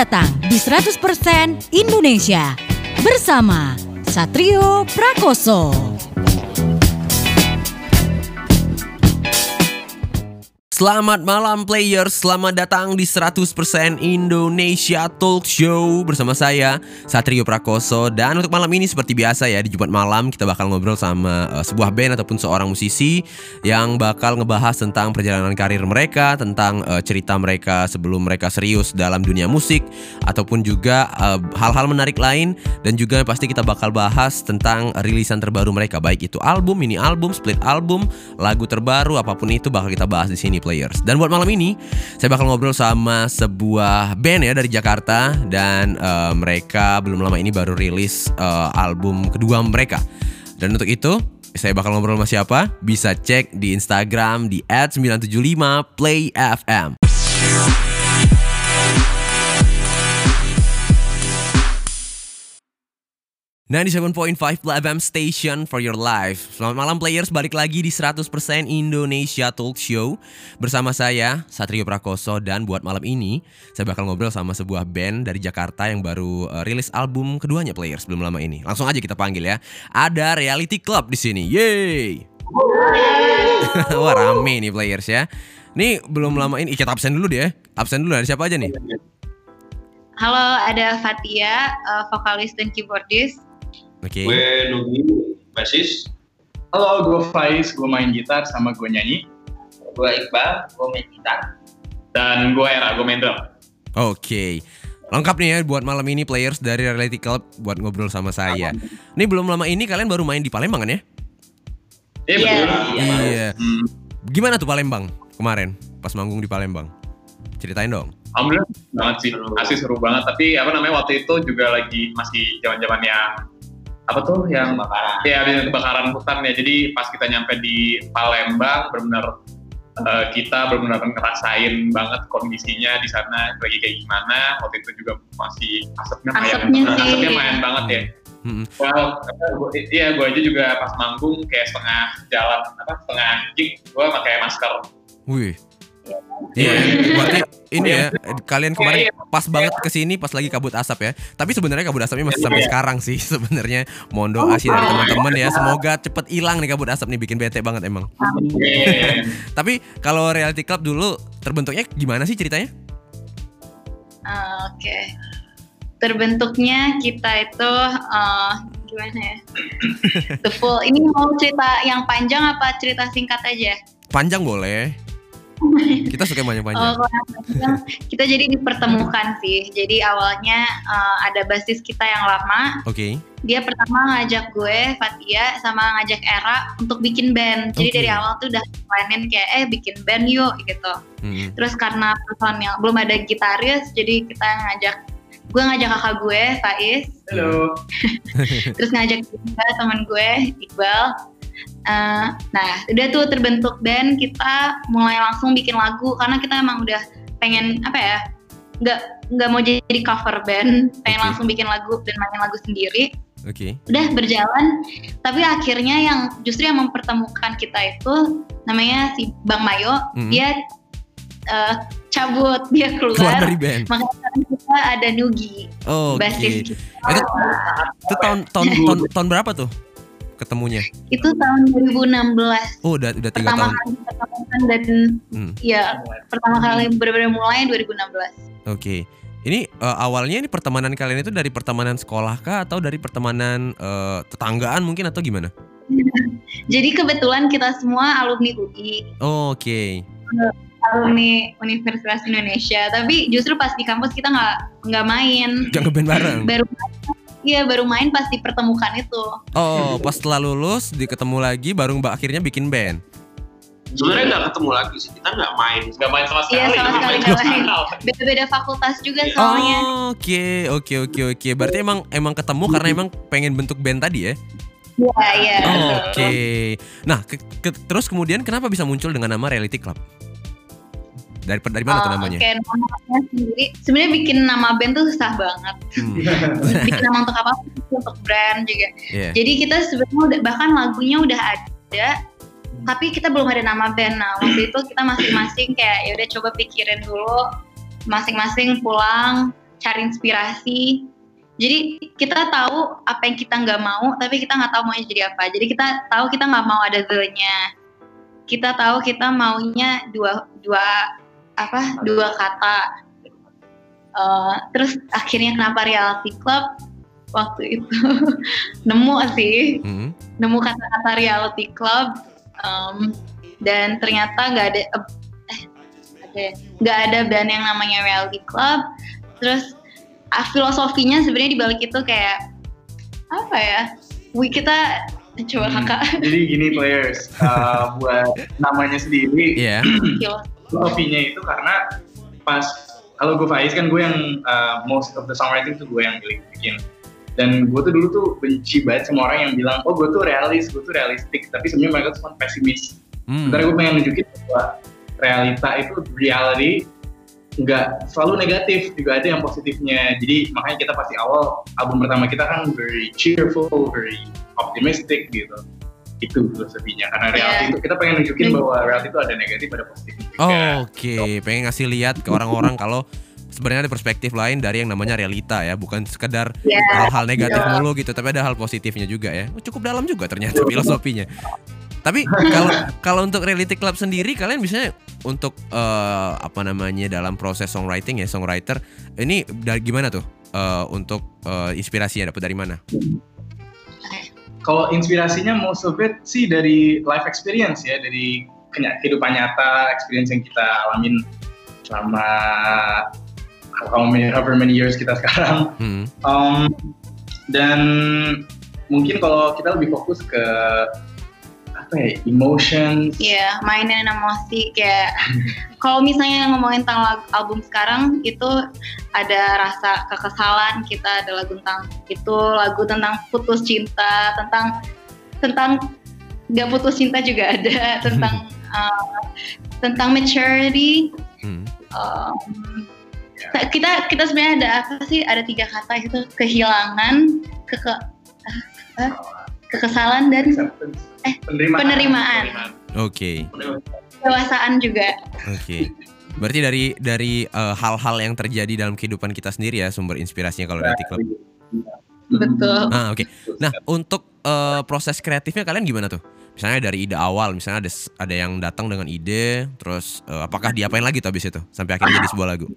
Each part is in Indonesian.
datang di 100% Indonesia bersama Satrio Prakoso. Selamat malam players, selamat datang di 100% Indonesia Talk Show bersama saya Satrio Prakoso dan untuk malam ini seperti biasa ya di Jumat malam kita bakal ngobrol sama uh, sebuah band ataupun seorang musisi yang bakal ngebahas tentang perjalanan karir mereka, tentang uh, cerita mereka sebelum mereka serius dalam dunia musik ataupun juga uh, hal-hal menarik lain dan juga pasti kita bakal bahas tentang rilisan terbaru mereka baik itu album, mini album, split album, lagu terbaru apa pun itu bakal kita bahas di sini. Dan buat malam ini saya bakal ngobrol sama sebuah band ya dari Jakarta dan uh, mereka belum lama ini baru rilis uh, album kedua mereka. Dan untuk itu saya bakal ngobrol sama siapa? Bisa cek di Instagram di @975playfm. Nah di 7.5 FM Station for your life. Selamat malam players, balik lagi di 100% Indonesia Talk Show. Bersama saya, Satrio Prakoso. Dan buat malam ini, saya bakal ngobrol sama sebuah band dari Jakarta Yang baru uh, rilis album keduanya players belum lama ini. Langsung aja kita panggil ya. Ada Reality Club di sini, yeay! Wah rame nih players ya. Nih belum lama ini, kita absen dulu deh. Absen dulu, ada siapa aja nih? Halo, ada Fatia, uh, vokalis dan keyboardist. Oke. Gue Nugi, basis. Halo, gue Faiz, gue main gitar sama gue nyanyi. Gue Iqbal, gue main gitar. Dan gue Era, gue main drum. Oke. Lengkap nih ya buat malam ini players dari Reality Club buat ngobrol sama saya. Ini belum lama ini kalian baru main di Palembang kan ya? Iya Iya. betul. Iya. Hmm, Gimana tuh Palembang kemarin pas manggung di Palembang? Ceritain dong. Alhamdulillah banget sih, asli seru banget. Tapi apa namanya waktu itu juga lagi masih zaman-zaman yang apa tuh yang Kebakaran. ya ada kebakaran hutan ya. Jadi pas kita nyampe di Palembang, benar-benar eh, kita benar-benar ngerasain banget kondisinya di sana lagi kayak gimana. Waktu itu juga masih asapnya mayan, Asapnya sih. asapnya mayan banget ya. Well, gua- iya gue aja juga pas manggung kayak setengah jalan apa setengah gig gue pakai masker. Wih. Iya, berarti ini ya kalian kemarin pas banget ke sini pas lagi kabut asap ya. Tapi sebenarnya kabut asapnya masih sampai sekarang sih sebenarnya. Mohon doa sih dari teman-teman ya. Semoga cepet hilang nih kabut asap nih bikin bete banget emang. Iya. Tapi kalau Reality Club dulu terbentuknya gimana sih ceritanya? Uh, Oke. Terbentuknya kita itu uh, gimana ya? The full. Ini mau cerita yang panjang apa cerita singkat aja? Panjang boleh. Kita suka yang Oh, kita jadi dipertemukan sih. Jadi awalnya uh, ada basis kita yang lama. Oke. Dia pertama ngajak gue, Fatia, sama ngajak Era untuk bikin band. Jadi Oke. dari awal tuh udah planning kayak eh bikin band yuk gitu. Mm-mm. Terus karena personil belum ada gitaris, jadi kita ngajak gue ngajak kakak gue, Faiz, Halo. terus ngajak juga teman gue, Iqbal. Eh, nah, udah tuh terbentuk band, kita mulai langsung bikin lagu karena kita emang udah pengen apa ya? nggak nggak mau jadi cover band, pengen Oke. langsung bikin lagu dan main lagu sendiri. Oke. Udah berjalan, tapi akhirnya yang justru yang mempertemukan kita itu namanya si Bang Mayo, Mm. dia eh, cabut, dia Keluar keluar. dari band. Makanya kita ada Nugi, Oh, basis kita. Itu itu tahun tahun tahun, tahun berapa tuh ketemunya? Itu tahun 2016. Oh, udah udah tiga Pertama tahun. kali ketemukan dan Hmm. ya pertama kali benar-benar mulai 2016. Oke. Ini eh, awalnya ini pertemanan kalian itu dari pertemanan sekolah kah atau dari pertemanan eh, tetanggaan mungkin atau gimana? Jadi kebetulan kita semua alumni UI, Oh, Oke. alumni Universitas Indonesia. Tapi justru pas di kampus kita nggak nggak main. Jangan ngeband bareng. Baru Iya baru main pas dipertemukan itu. Oh, pas setelah lulus diketemu lagi baru mbak akhirnya bikin band. Sebenarnya nggak ketemu lagi sih, kita nggak main. Gak main sama sekali. Iya, sama sekali nggak main. Beda-beda fakultas juga soalnya. Oh, Oke, oke, oke, oke. Berarti emang emang ketemu karena emang pengen bentuk band tadi ya? Iya iya. Oh. Oke. Nah, ke- ke- terus kemudian kenapa bisa muncul dengan nama Reality Club? Dari dari mana tuh Oh, namanya? Oke, namanya sendiri. Sebenarnya bikin nama band tuh susah banget. Hmm, bikin nama untuk apa? Untuk brand juga. iya. Jadi kita sebenarnya udah bahkan lagunya udah ada, tapi kita belum ada nama band. Nah waktu itu kita masing-masing kayak ya udah coba pikirin dulu, masing-masing pulang cari inspirasi. Jadi kita tahu apa yang kita nggak mau, tapi kita nggak tahu maunya jadi apa. Jadi kita tahu kita nggak mau ada the-nya. Kita tahu kita maunya dua dua apa dua kata. Eh, terus akhirnya kenapa reality club? Waktu itu nemu sih. Hmm. nemu kata-kata reality club em, dan ternyata nggak ada eh ada nggak ada band yang namanya reality club. Terus ah, filosofinya sebenarnya di balik itu kayak apa ya? We kita coba Hmm, kakak. Jadi gini players, uh, buat namanya sendiri, Iya. Filosofinya itu karena pas kalau gue Faiz kan gue yang uh, most of the songwriting tuh gue yang bikin. Dan gue tuh dulu tuh benci banget sama orang yang bilang oh gue tuh realis gue tuh realistik. Tapi sebenarnya mereka tuh cuma pesimis. Hmm. gue pengen nunjukin bahwa realita itu reality nggak selalu negatif juga ada yang positifnya. Jadi makanya kita pasti awal album pertama kita kan very cheerful very optimistic gitu itu filosofinya karena reality Iya. itu kita pengen nunjukin Dan- bahwa reality itu ada negatif ada positifnya juga Oh, Oke, pengen ngasih lihat ke orang-orang kalau sebenarnya ada perspektif lain dari yang namanya realita ya, bukan sekedar ya hal-hal negatif Iya. mulu gitu, tapi ada hal positifnya juga ya. Oh, cukup dalam juga ternyata filosofinya. Tapi kalau kalau untuk reality club sendiri kalian biasanya untuk eh, apa namanya dalam proses songwriting ya songwriter ini dari gimana tuh Eh, untuk eh, inspirasinya dapat dari mana? Kalau inspirasinya most of it sih dari life experience ya dari kehidupan nyata experience yang kita alamin selama how many, however many years kita sekarang Hmm. Um, dan mungkin kalau kita lebih fokus ke apa ya emotions Iya, mainin emosi kayak kalau misalnya ngomongin tentang lag- album sekarang itu ada rasa kekesalan kita ada lagu tentang itu lagu tentang putus cinta tentang tentang nggak putus cinta juga ada tentang uh, tentang maturity Hmm. um, kita kita sebenarnya ada apa sih ada tiga kata itu kehilangan keke apa? Kekesalan dan acceptance Eh, penerimaan penerimaan Oke. dewasaan juga Oke. Berarti dari dari eh, hal-hal yang terjadi dalam kehidupan kita sendiri ya sumber inspirasinya kalau reality club. betul Ah, oke. Nah, untuk eh, proses kreatifnya kalian gimana tuh? Misalnya dari ide awal, misalnya ada ada yang datang dengan ide, terus eh, apakah diapain lagi tuh habis itu sampai akhirnya jadi sebuah lagu?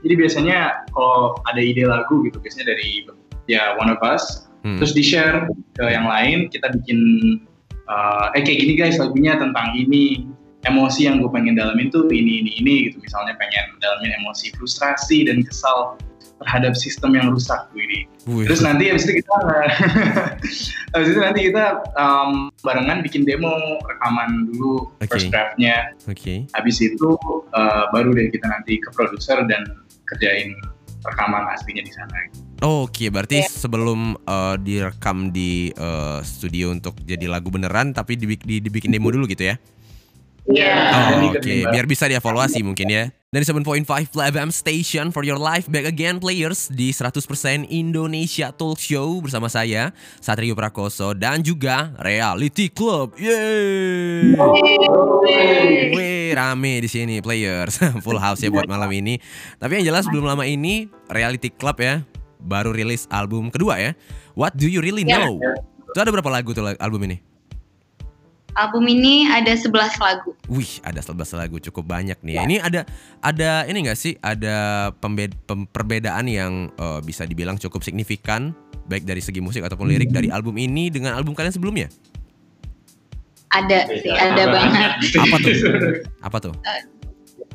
jadi biasanya kalau ada ide lagu gitu biasanya dari ya one of us Hmm. terus di share ke yang lain kita bikin uh, eh kayak gini guys lagunya tentang ini emosi yang gue pengen dalamin tuh ini ini ini gitu misalnya pengen dalamin emosi frustrasi dan kesal terhadap sistem yang rusak gue ini Wih. terus nanti habis itu kita habis itu nanti kita um, barengan bikin demo rekaman dulu Oke. first draftnya Oke. habis itu uh, baru deh kita nanti ke produser dan kerjain rekaman aslinya di sana Oke, berarti sebelum eh, direkam di eh, studio untuk jadi lagu beneran tapi dibik- di- dibikin demo dulu gitu ya? Iya. Dan Oh, Oke, biar bisa dievaluasi mungkin ya. Dari 7.5 FM Station for your life back again players di 100% Indonesia Talk Show bersama saya Satrio Prakoso dan juga Reality Club. Yeay. Wih, rame di sini players. Full house ya buat malam ini. Tapi yang jelas belum lama ini Reality Club ya baru rilis album kedua ya. What do you really Ya. know? Itu ada berapa lagu tuh album ini? Album ini ada 11 lagu. Wih, ada 11 lagu cukup banyak nih. ya. Ini ada ada ini enggak sih? Ada pembed- pem- perbedaan yang eh, bisa dibilang cukup signifikan baik dari segi musik ataupun lirik dari album ini dengan album kalian sebelumnya? Ada sih, ada banget. Apa tuh? Apa tuh?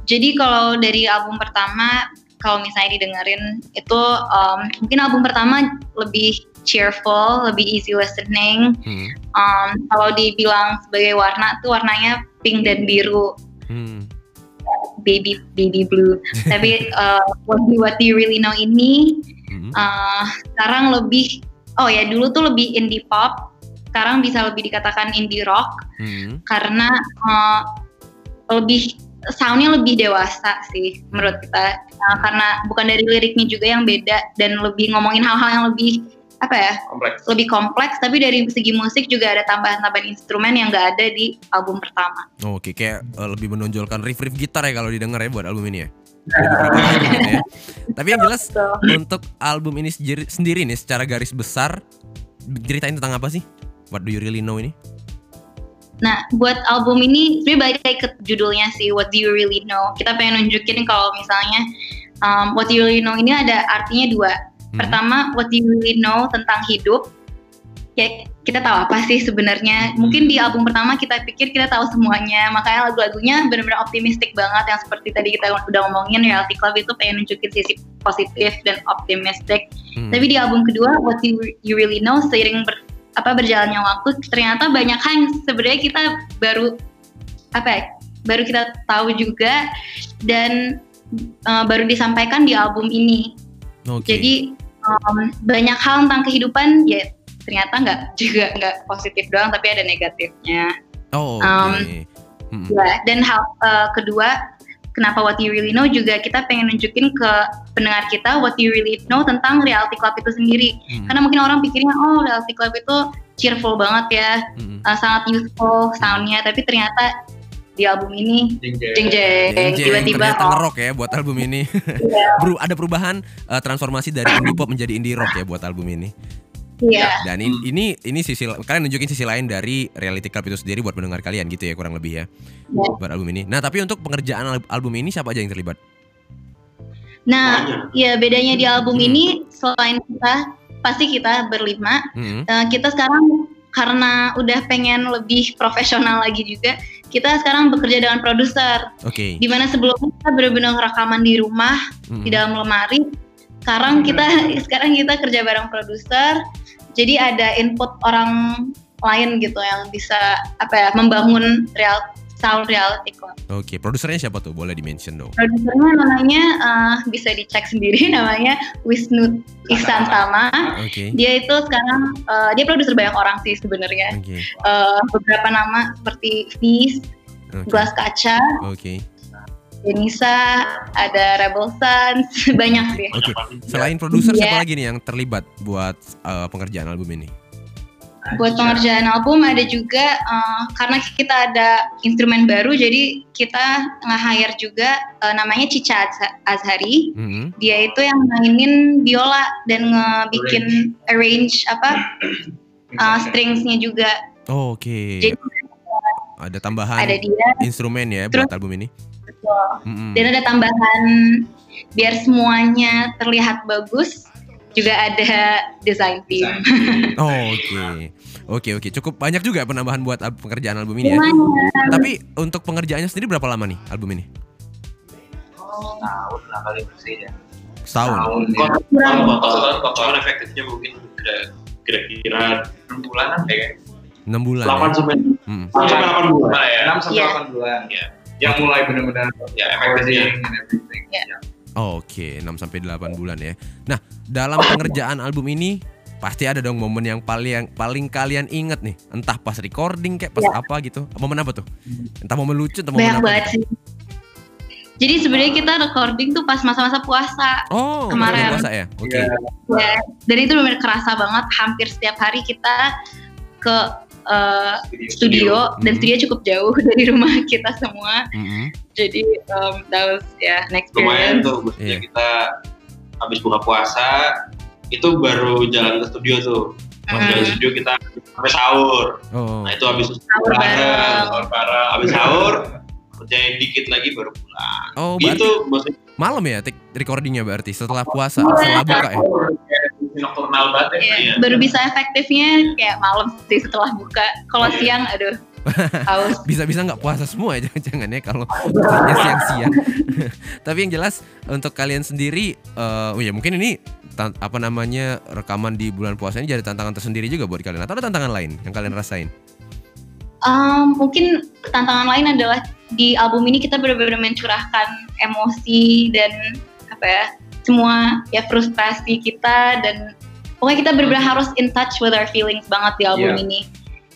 Jadi kalau dari album pertama, kalau misalnya didengerin itu um, mungkin album pertama lebih cheerful, lebih easy listening. Hmm. Um, kalau dibilang sebagai warna tuh warnanya pink dan biru, Hmm. baby baby blue. Tapi uh, what, do, what do you really know ini Hmm. uh, sekarang lebih oh ya dulu tuh lebih indie pop, sekarang bisa lebih dikatakan indie rock. Hmm. karena uh, lebih soundnya lebih dewasa sih menurut kita Uh, karena bukan dari liriknya juga yang beda dan lebih ngomongin hal-hal yang lebih apa ya kompleks. lebih kompleks tapi dari segi musik juga ada tambahan-tambahan instrumen yang nggak ada di album pertama Oke, kayak eh, lebih menonjolkan riff-riff gitar ya kalau didengar ya buat album ini ya. Gitu ya. Tapi yang jelas untuk album ini sendiri, nih secara garis besar ceritain tentang apa sih? What do you really know ini? Nah, buat album ini sebenarnya balik ke judulnya sih What Do You Really Know. Kita pengen nunjukin kalau misalnya um, What Do You Really Know ini ada artinya dua. Hmm. Pertama, What Do You Really Know tentang hidup. Ya, kita tahu apa sih sebenarnya. Mungkin di album pertama kita pikir kita tahu semuanya. Makanya lagu-lagunya benar-benar optimistik banget yang seperti tadi kita udah ngomongin Reality Club itu pengen nunjukin sisi positif dan optimistik. Hmm. Tapi di album kedua What You, you Really Know seiring ber, apa berjalannya waktu ternyata banyak hal yang sebenarnya kita baru apa ya, baru kita tahu juga dan uh, baru disampaikan di album ini. Oke. Jadi um, banyak hal tentang kehidupan ya ternyata nggak juga nggak positif doang tapi ada negatifnya. oh, oke. um, Hmm. Ya, dan hal uh, kedua, kenapa What You Really Know juga kita pengen nunjukin ke pendengar kita What You Really Know tentang Reality Club itu sendiri. Hmm. Karena mungkin orang pikirnya, oh Reality Club itu cheerful banget ya, Hmm. uh, sangat youthful soundnya, tapi ternyata di album ini Jeng jeng. jeng jeng Jeng, tiba-tiba ternyata oh, ngerok ya buat album ini. Beru- ada perubahan eh, transformasi dari indie pop menjadi indie rock ya buat album ini. iya Dan in- ini ini sisi kalian nunjukin sisi lain dari Reality Club itu sendiri buat pendengar kalian gitu ya kurang lebih ya. Ya. Buat album ini. Nah, tapi untuk pengerjaan al- album ini siapa aja yang terlibat? Nah, ya bedanya di album Hmm. ini selain kita pasti kita berlima, Hmm. Eh, kita sekarang karena udah pengen lebih profesional lagi juga, kita sekarang bekerja dengan produser. Oke. Di mana sebelumnya kita benar-benar rekaman di rumah Hmm. di dalam lemari. Sekarang kita sekarang kita kerja bareng produser. Jadi ada input orang lain gitu yang bisa apa ya membangun real reality club. Oke, produsernya siapa tuh? Boleh di-mention dong. Produsernya namanya eh, bisa dicek sendiri namanya Wisnu Ihsan Tama. Oke. Dia itu sekarang eh, dia produser banyak orang sih sebenarnya. Oke. Eh, beberapa nama seperti Fizz, Oke. Gelas Kaca, Oke. Denisa, ada Rebel Sons, banyak sih. Oke. Selain produser Iya. siapa lagi nih yang terlibat buat eh, pengerjaan album ini? Buat pengerjaan album ada juga eh, karena kita ada instrumen baru, jadi kita nge-hire juga eh, namanya Cica Az- Azhari. Hmm. Dia itu yang mainin biola dan ngebikin arrange apa eh, stringsnya juga. Oh, Oke. Jadi Ada tambahan ada dia, instrumen ya Terus- buat album ini. betul. Dan ada tambahan biar semuanya terlihat bagus. Juga ada design team. Oh, Oke. Oke oke cukup banyak juga penambahan buat pengerjaan album ini ya. Lumayan. Tapi untuk pengerjaannya sendiri berapa lama nih album ini? tahun lah kali bersih ya Setahun. Tahun ya. Kurang. kok. cuman efektifnya mungkin kira-kira enam bulanan deh kayak 6 bulan. 8 ya? sampai. 8 sampai 8 bulan. ya 6 sampai Iya. 8 bulan. Iya. Yang mulai benar-benar Ya, efektifnya. Iya. Ya. Oke 6 sampai 8 bulan ya. Nah dalam pengerjaan album ini pasti ada dong momen yang paling paling kalian inget nih. Entah pas recording kayak pas Iya. apa gitu. Momen apa tuh? Entah momen lucu entah momen Banyak apa. banget gitu. sih. Jadi sebenarnya kita recording tuh pas masa-masa puasa. Oh Kemarin. puasa ya. Oke. Iya. Ya, dan itu benar kerasa banget hampir setiap hari kita ke uh, studio dan Mhm. studio cukup jauh dari rumah kita semua. Mm-mm. Jadi um, that was ya an Lumayan experience. tuh, maksudnya Iya. kita habis buka puasa itu baru jalan ke studio tuh. Pas Mhm. jalan ke studio kita sampai sahur. Oh. Nah itu habis Sahur bareng. sahur bareng. Habis sahur kerjain dikit lagi baru pulang. Oh berarti Gitu maksudnya malam ya recordingnya berarti setelah puasa Iya. setelah buka ya. nocturnal banget ya Iya, Iya. Baru bisa efektifnya kayak malam sih setelah buka. Kalau Iya. siang, aduh, haus. Bisa-bisa nggak puasa semua ya jangan-jangan ya kalau siang-siang. Tapi yang jelas untuk kalian sendiri, eh, oh ya mungkin ini apa namanya rekaman di bulan puasa ini jadi tantangan tersendiri juga buat kalian. Atau ada tantangan lain yang kalian rasain? Um, mungkin tantangan lain adalah di album ini kita benar-benar mencurahkan emosi dan apa ya semua ya frustrasi kita dan pokoknya kita benar-benar harus in touch with our feelings banget di album Iya. ini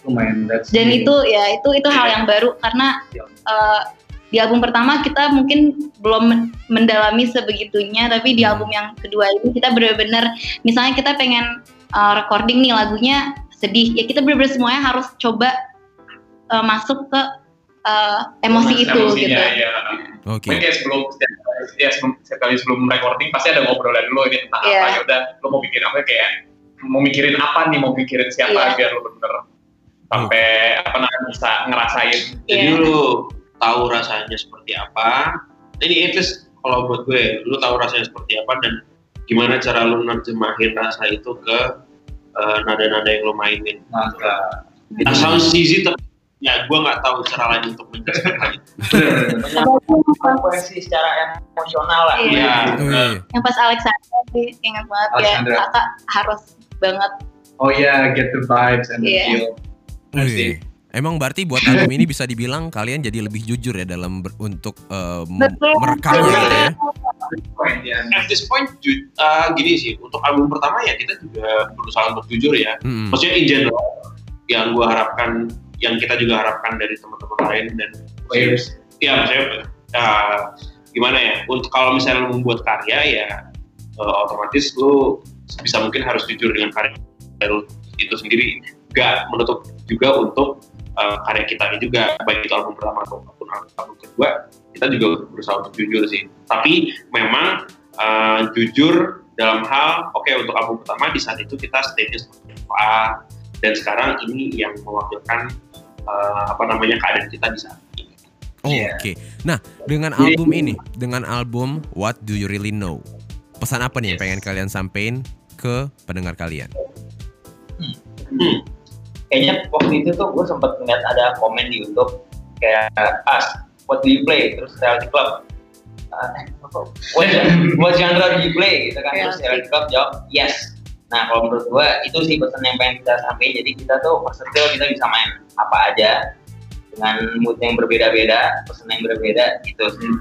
Lumayan. That's dan the- itu ya itu itu hal yang baru karena uh, di album pertama kita mungkin belum men- mendalami sebegitunya tapi di Hmm. album yang kedua ini kita benar-benar misalnya kita pengen uh, recording nih lagunya sedih ya kita benar-benar semuanya harus coba uh, masuk ke uh, emosi itu Emosinya, gitu iya. Oke. Mungkin kayak sebelum setiap, ya sebelum, setiap kali sebelum recording pasti ada ngobrolan dulu ini tentang Iya. apa ya udah lo mau bikin apa kayak mau mikirin apa nih mau mikirin siapa Iya. biar lo bener sampai apa namanya bisa ngerasain Jadi Iya. lu tahu rasanya seperti apa. Ini itu kalau buat gue, lu tahu rasanya seperti apa dan gimana cara lu nerjemahin rasa itu ke eh, nada-nada yang lu mainin. Maka Nah, sounds easy tapi ya gue nggak tahu cara lain untuk menjelaskan itu. puisi secara emosional lah. Iya. Iya. Wih. Yang pas Alexandra sih ingat banget ya Alexandra. kakak harus banget oh ya get the vibes and the Iya. feel. Wih. Emang berarti buat album ini bisa dibilang kalian jadi lebih jujur ya dalam ber- untuk eh, Betul. merekamnya gitu ya. At this point, uh, gini sih, untuk album pertama ya kita juga berusaha untuk jujur ya. Mm-mm. Maksudnya in general, yang gue harapkan, yang kita juga harapkan dari teman-teman lain dan Players. ya maksudnya uh, gimana ya untuk kalau misalnya membuat karya ya uh, otomatis lu bisa mungkin harus jujur dengan karya lu itu sendiri gak menutup juga untuk uh, karya kita ini juga baik itu album pertama ataupun album kedua kita juga berusaha untuk jujur sih tapi memang uh, jujur dalam hal oke untuk album pertama di saat itu kita stage seperti apa dan sekarang ini yang mewakilkan uh, apa namanya keadaan kita di saat ini Oh, Iya. Oke. Nah, dengan album ini, dengan album What Do You Really Know? Pesan apa nih yang Yes. pengen kalian sampein ke pendengar kalian? Hmm. Kayaknya waktu itu tuh gue sempet ngeliat ada komen di YouTube kayak ask what do you play? Terus reality club. Eh, apa? what, genre do you play? Gitu kan. Terus Reality. club jawab yes. Nah kalau menurut gue itu sih pesan yang pengen kita sampaikan. Jadi kita tuh versatile kita bisa main apa aja dengan mood yang berbeda-beda pesan yang berbeda gitu sih.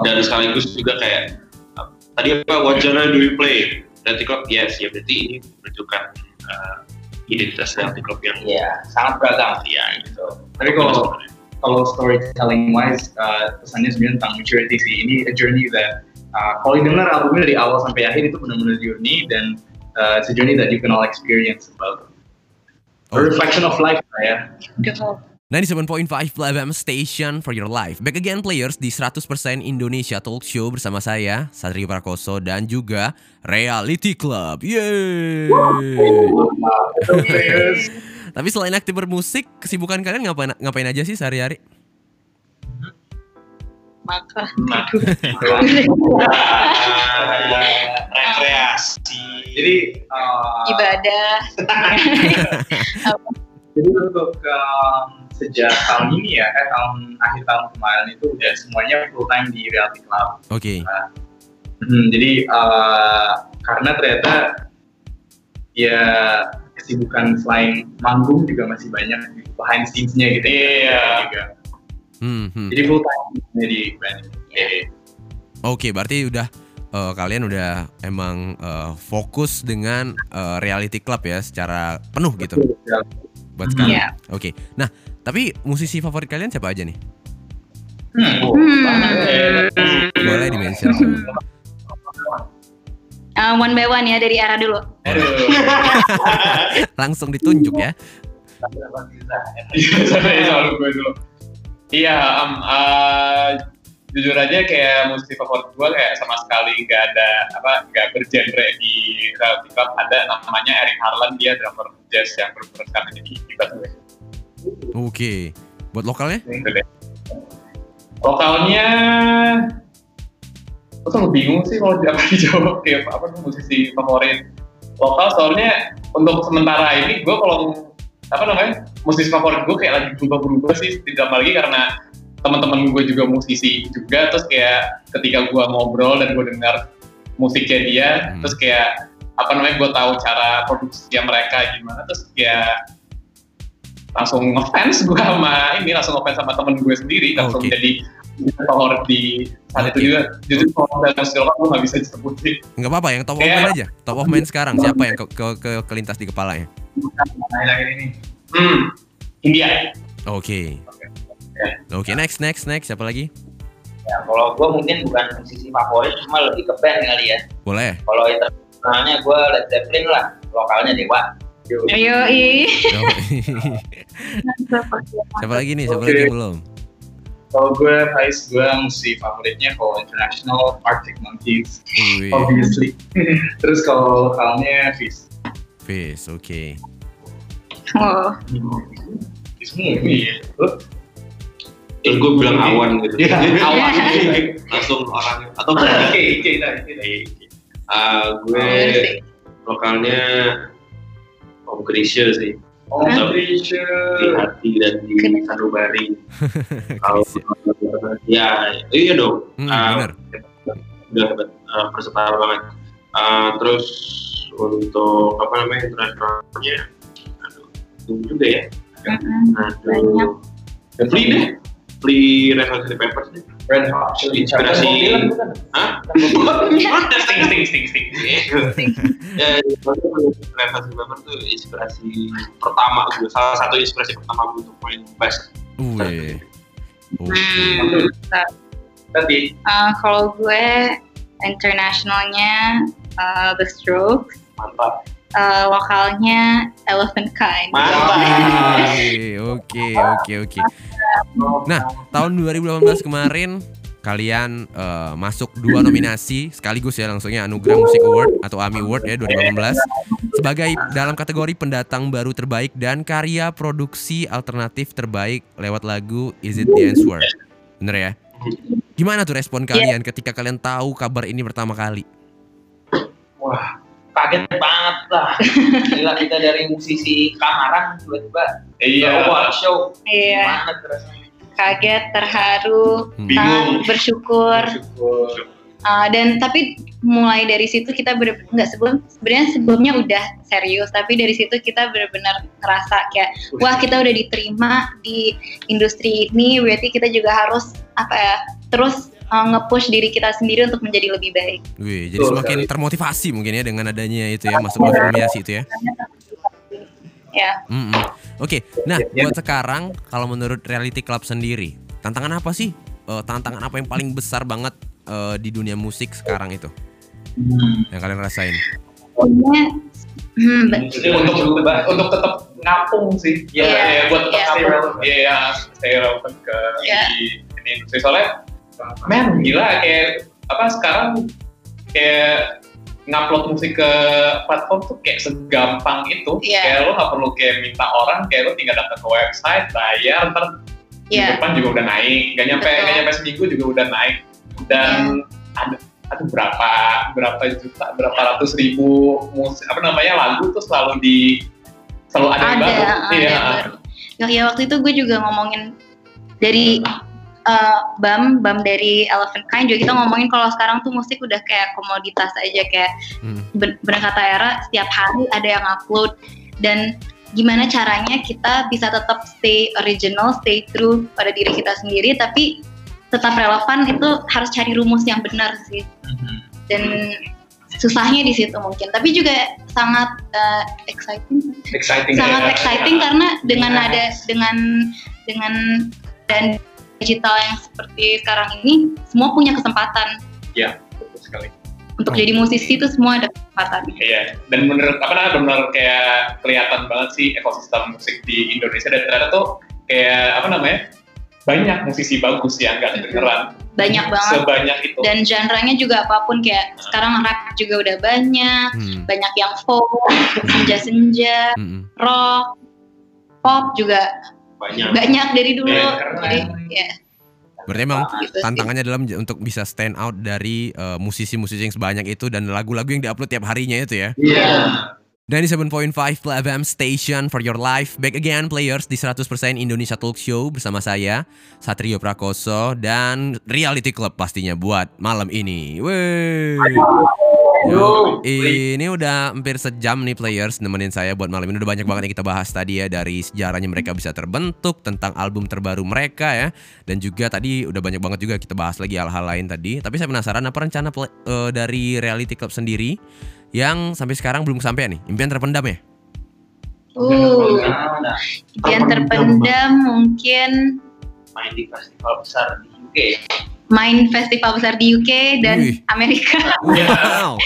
Dan sekaligus juga kayak uh, tadi apa what genre do you play? Reality Club yes ya berarti ini menunjukkan uh, identitas Reality Club yang Iya, sangat beragam ya gitu Tapi kalau kalau storytelling wise uh, pesannya sebenarnya tentang maturity sih. Ini a journey that uh, kalau dengar albumnya dari awal sampai akhir itu benar-benar journey dan uh, it's a journey that you can all experience about a Oh. reflection of life lah ya. 97.5 FM Station for your life. Back again players di 100% Indonesia Talk Show bersama saya Satrio Prakoso dan juga Reality Club. Yeay. Tapi selain aktif bermusik, kesibukan kalian ngapain ngapain aja sih sehari-hari? maka Nah, rekreasi jadi uh, ibadah Jadi untuk um, sejak tahun ini ya, eh, tahun akhir tahun kemarin itu udah semuanya full time di Reality Club. Oke. Hmm, jadi uh, karena ternyata ya kesibukan selain manggung juga masih banyak di behind scenes-nya gitu. Iya. Juga. Hmm, hmm. Jadi full time di band. ini. Oke, berarti udah eh, kalian udah emang eh, fokus dengan eh, reality club ya secara penuh gitu buat sekarang. Iya. Oke. Nah, tapi musisi favorit kalian siapa aja nih? Hmm. Hmm. Boleh di-mention. Uh, one by one ya dari arah dulu. Langsung ditunjuk ya. Iya, um, uh, jujur aja kayak musisi favorit gue kayak sama sekali nggak ada apa nggak bergenre di reality club ada namanya Eric Harlan dia drummer jazz yang benar sekarang jadi hebat gue. Oke. Buat lokalnya? Lokalnya Gue selalu bingung sih kalau apa dijawab kayak apa tuh musisi favorit lokal soalnya untuk sementara ini gue kalau apa namanya musisi favorit gue kayak lagi berubah-berubah sih tidak lagi karena teman-teman gue juga musisi juga terus kayak ketika gue ngobrol dan gue dengar musiknya dia Hmm. terus kayak apa namanya gue tahu cara produksinya mereka gimana terus kayak langsung ngefans gue sama ini langsung ngefans sama temen gue sendiri langsung Oke. jadi favorit di saat itu Oke. juga jujur kalau dalam musik lokal gue nggak bisa disebutin Nggak apa-apa, yang top of mind aja. Top of mind sekarang siapa yang ke, ke, ke- kelintas di kepalanya? Akhir-akhir ini. hmm India Oke. Oke, next next next siapa lagi? ya kalau gue mungkin bukan musisi favorit cuma lebih ke band kali ya Boleh. kalau internasionalnya gue Led Zeppelin lah lokalnya Dewa ayo i siapa lagi nih? Siapa Oke. lagi belum? Kalau gue, Pais, gue musisi favoritnya kalau international Arctic Monkeys, Wih, obviously. Terus kalau lokalnya Fizz. Fizz, oke. Oh, Fizz. Terus gue bilang awan gitu. Iya, awan. Langsung orang atau Oke, oke, oke. Ah, gue bener sih. lokalnya Om Krisya sih Oh, Atau- di Krisya. hati dan di sanubari. Kalau ya iya dong. Hmm, Ah, bener. udah hebat uh, versatile banget. Ah, terus untuk apa namanya internasionalnya, aduh, tunggu juga ya. Mm-mm. Banyak. Aduh, Flea deh, Flea Red Hot Chili Peppers deh. Red Hot Chili Inspirasi. Peppers. Bukan? Hah? Sting, sting, sting, sting. ya, Red Hot Chili Peppers tuh inspirasi pertama gue, salah satu inspirasi pertama gue untuk main bass. Wih. Oke. Tadi. uh, kalau gue internasionalnya uh, The Strokes, Mantap. uh, lokalnya Elephant Kind. Mantap. Oke, oke, oke. Nah, tahun 2018 kemarin kalian eh, masuk dua nominasi sekaligus ya langsungnya Anugerah Music Award atau AMI Award ya 2018 sebagai dalam kategori pendatang baru terbaik dan karya produksi alternatif terbaik lewat lagu Is It The Answer. Bener ya? Gimana tuh respon kalian ketika kalian tahu kabar ini pertama kali? Wah, kaget banget lah. Gila kita dari musisi kamaran tiba-tiba Iya. bawa show. Iya, Gimana rasanya? kaget, terharu, Hmm. Bingung. bersyukur. Syukur. Uh, dan tapi mulai dari situ kita bener nggak sebelum sebenarnya sebelumnya udah serius tapi dari situ kita benar-benar ngerasa kayak wah kita udah diterima di industri ini berarti kita juga harus apa ya terus uh, nge-push diri kita sendiri untuk menjadi lebih baik. Wih, jadi Betul semakin sekali. termotivasi mungkin ya dengan adanya itu ya masuk nominasi itu ya. Ya, Mm-mm. Oke, nah Ya, ya. buat sekarang kalau menurut Reality Club sendiri, tantangan apa sih? Eh, tantangan apa yang paling besar banget eh, di dunia musik sekarang itu yang kalian rasain? pokoknya hmm, untuk untuk tetap ngapung sih ya Iya, ya, buat tetap iya. stay relevant iya ya, stay relevant ke Iya. di ini industri soalnya men. Gila kayak apa sekarang kayak ngupload musik ke platform tuh kayak segampang itu. Iya. kayak lo nggak perlu kayak minta orang kayak lo tinggal datang ke website bayar ntar ya depan juga udah naik. Gak nyampe Betul. gak nyampe seminggu juga udah naik. Dan ada ada berapa berapa juta berapa ratus ribu musik apa namanya lagu tuh selalu di selalu ada, yang ada, baru. ada iya. baru. Ya, ya waktu itu gue juga ngomongin dari uh, Bam, Bam dari Elephant Kind juga kita ngomongin kalau sekarang tuh musik udah kayak komoditas aja kayak Hmm. ben- bener kata Era setiap hari ada yang upload dan gimana caranya kita bisa tetap stay original, stay true pada diri kita sendiri tapi tetap relevan itu harus cari rumus yang benar sih dan susahnya di situ mungkin tapi juga sangat uh, exciting exciting sangat ya. exciting karena dengan Iya. ada dengan dengan dan digital yang seperti sekarang ini semua punya kesempatan. Iya, betul sekali. Untuk jadi musisi itu semua ada kesempatan. Iya, dan bener apa namanya benar kayak kelihatan banget sih ekosistem musik di Indonesia dan ternyata tuh kayak apa namanya banyak musisi bagus yang nggak kedengeran. Banyak banget. Sebanyak itu. dan genre-nya juga apa pun kayak sekarang rap juga udah banyak Hmm. banyak yang folk senja-senja Mm-mm. rock pop juga Banyak. banyak dari dulu keren. jadi ya Berarti emang gitu sih. tantangannya dalam untuk bisa stand out dari eh, musisi-musisi yang sebanyak itu dan lagu-lagu yang diupload tiap harinya itu ya. Iya. 97.5 Play FM Station for your life Back again players di 100% Indonesia Talk Show bersama saya Satrio Prakoso dan Reality Club pastinya buat malam ini. Wey. Yo, ini udah hampir sejam nih players nemenin saya buat malam ini. Udah banyak banget yang kita bahas tadi ya dari sejarahnya mereka bisa terbentuk tentang album terbaru mereka ya. Dan juga tadi udah banyak banget juga kita bahas lagi hal-hal lain tadi. Tapi saya penasaran apa rencana play- eh, dari Reality Club sendiri yang sampai sekarang belum sampai nih? Impian terpendam ya? Uh impian terpendam mungkin main di festival besar di UK. Main festival besar di UK dan Wih. Amerika wow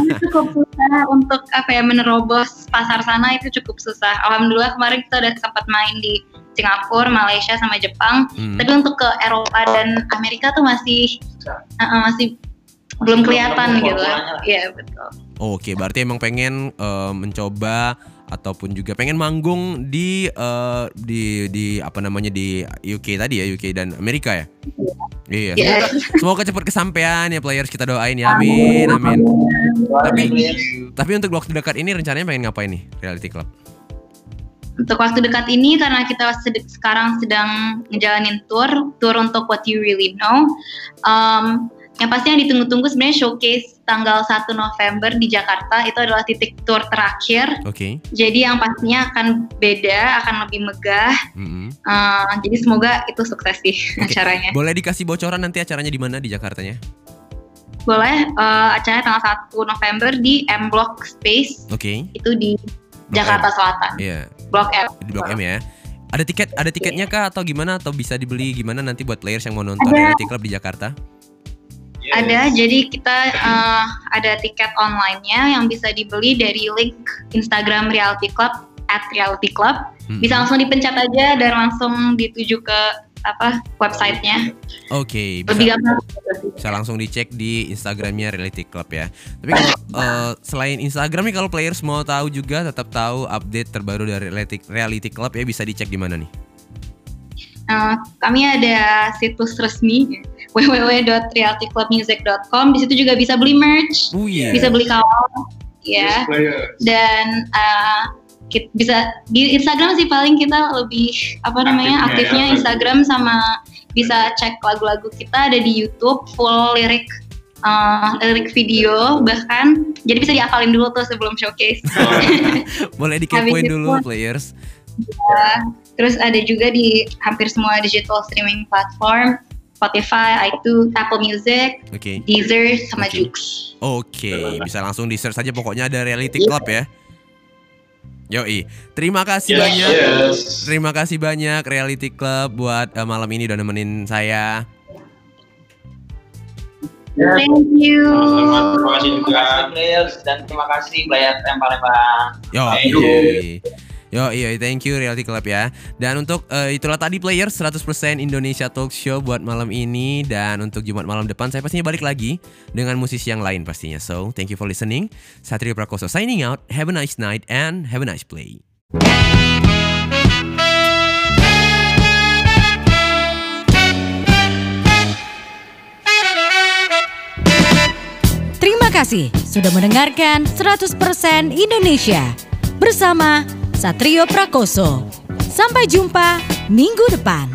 itu cukup susah untuk apa ya menerobos pasar sana itu cukup susah. Alhamdulillah kemarin kita udah sempat main di Singapura, Malaysia sama Jepang. Hmm. Tapi untuk ke Eropa dan Amerika tuh masih uh, uh, masih belum kelihatan Belum gitu. Iya betul. Oke, berarti emang pengen eh, mencoba ataupun juga pengen manggung di eh, di di apa namanya di UK tadi ya, UK dan Amerika ya. Iya. Iya. Semoga, semoga cepat kesampaian ya players kita doain ya. Amin, amin. Tapi tapi untuk waktu dekat ini rencananya pengen ngapain nih Reality Club? Untuk waktu dekat ini karena kita sed- sekarang sedang ngejalanin tour, tour untuk What You Really Know. Um, yang pasti yang ditunggu-tunggu sebenarnya showcase tanggal 1 November di Jakarta itu adalah titik tour terakhir. Oke. Jadi yang pastinya akan beda, akan lebih megah. Mm-mm. Uh, jadi semoga itu sukses sih Oke. acaranya. Boleh dikasih bocoran nanti acaranya di mana di Jakartanya? Boleh uh, acaranya tanggal 1 November di M Block Space Oke. itu di Blok Jakarta M. Selatan. Iya, Blok M. di Blok M ya. Ada tiket ada tiketnya kah atau gimana atau bisa dibeli gimana nanti buat players yang mau nonton Ada. Reality Club di Jakarta? Ada, jadi kita uh, ada tiket online-nya yang bisa dibeli dari link Instagram Reality Club at Reality Club. Mm-mm. Bisa langsung dipencet aja dan langsung dituju ke apa websitenya. Oke, Lebih bisa, gampang. bisa langsung dicek di Instagramnya Reality Club ya. Tapi kalau eh, selain Instagram nih kalau players mau tahu juga tetap tahu update terbaru dari Reality, Reality Club ya bisa dicek di mana nih? Uh, kami ada situs resmi www.realityclubmusic.com. Di situ juga bisa beli merch, Oh iya. bisa beli kaos, ya. Dan uh, kit- bisa di Instagram sih paling kita lebih apa namanya Aktifnya aktifnya ya. Instagram sama bisa cek lagu-lagu kita ada di YouTube full lirik uh, lirik video bahkan jadi bisa diapalin dulu tuh sebelum showcase Boleh dikepoin Habis itu- dulu players. Terus ada juga di hampir semua digital streaming platform Spotify, iTunes, Apple Music, Oke. Deezer, sama. Joox. Oke, bisa langsung di search saja pokoknya ada Reality Club ya. Yoi, terima kasih Yes, banyak. yes. Terima kasih banyak Reality Club buat eh, malam ini udah nemenin saya. Thank you. Terima kasih Terima juga. dan terima kasih player yang Palembang. Yo, Thank you. Yo, iya, thank you Reality Club ya. Dan untuk eh, itulah tadi player 100% Indonesia Talk Show buat malam ini dan untuk Jumat malam depan saya pastinya balik lagi dengan musisi yang lain pastinya. So, thank you for listening. Satrio Prakoso signing out. Have a nice night and have a nice play. Terima kasih sudah mendengarkan 100% Indonesia bersama Satrio Prakoso. Sampai jumpa minggu depan.